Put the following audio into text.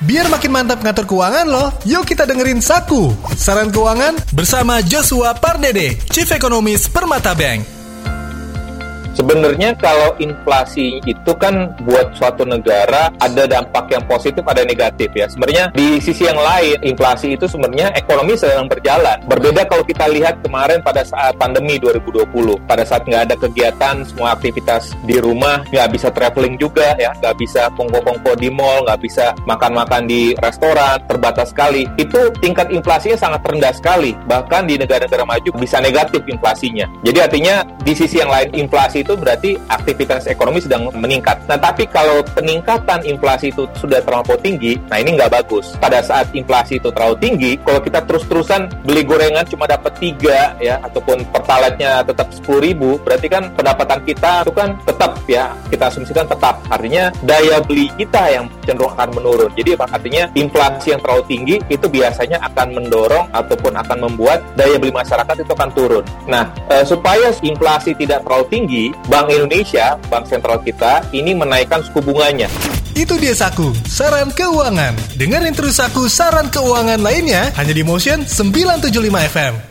Biar makin mantap ngatur keuangan loh, yuk kita dengerin Saku. Saran keuangan bersama Joshua Pardede, Chief Economist Permata Bank. Sebenarnya kalau inflasi itu kan buat suatu negara ada dampak yang positif, ada negatif ya. Sebenarnya di sisi yang lain, inflasi itu sebenarnya ekonomi sedang berjalan. Berbeda kalau kita lihat kemarin pada saat pandemi 2020, pada saat nggak ada kegiatan, semua aktivitas di rumah, nggak bisa traveling juga ya, nggak bisa kongko-kongko di mall, nggak bisa makan-makan di restoran, terbatas sekali. Itu tingkat inflasinya sangat rendah sekali. Bahkan di negara-negara maju bisa negatif inflasinya. Jadi artinya di sisi yang lain inflasi itu berarti aktivitas ekonomi sedang meningkat. Nah, tapi kalau peningkatan inflasi itu sudah terlalu tinggi, nah ini nggak bagus. Pada saat inflasi itu terlalu tinggi, kalau kita terus-terusan beli gorengan cuma dapat tiga ya, ataupun pertaletnya tetap sepuluh ribu, berarti kan pendapatan kita itu kan tetap ya, kita asumsikan tetap. Artinya daya beli kita yang cenderung akan menurun. Jadi artinya inflasi yang terlalu tinggi itu biasanya akan mendorong ataupun akan membuat daya beli masyarakat itu akan turun. Nah, e, supaya inflasi tidak terlalu tinggi, Bank Indonesia, bank sentral kita, ini menaikkan suku bunganya. Itu dia Saku, saran keuangan. Dengerin terus Saku saran keuangan lainnya hanya di Motion 975 FM.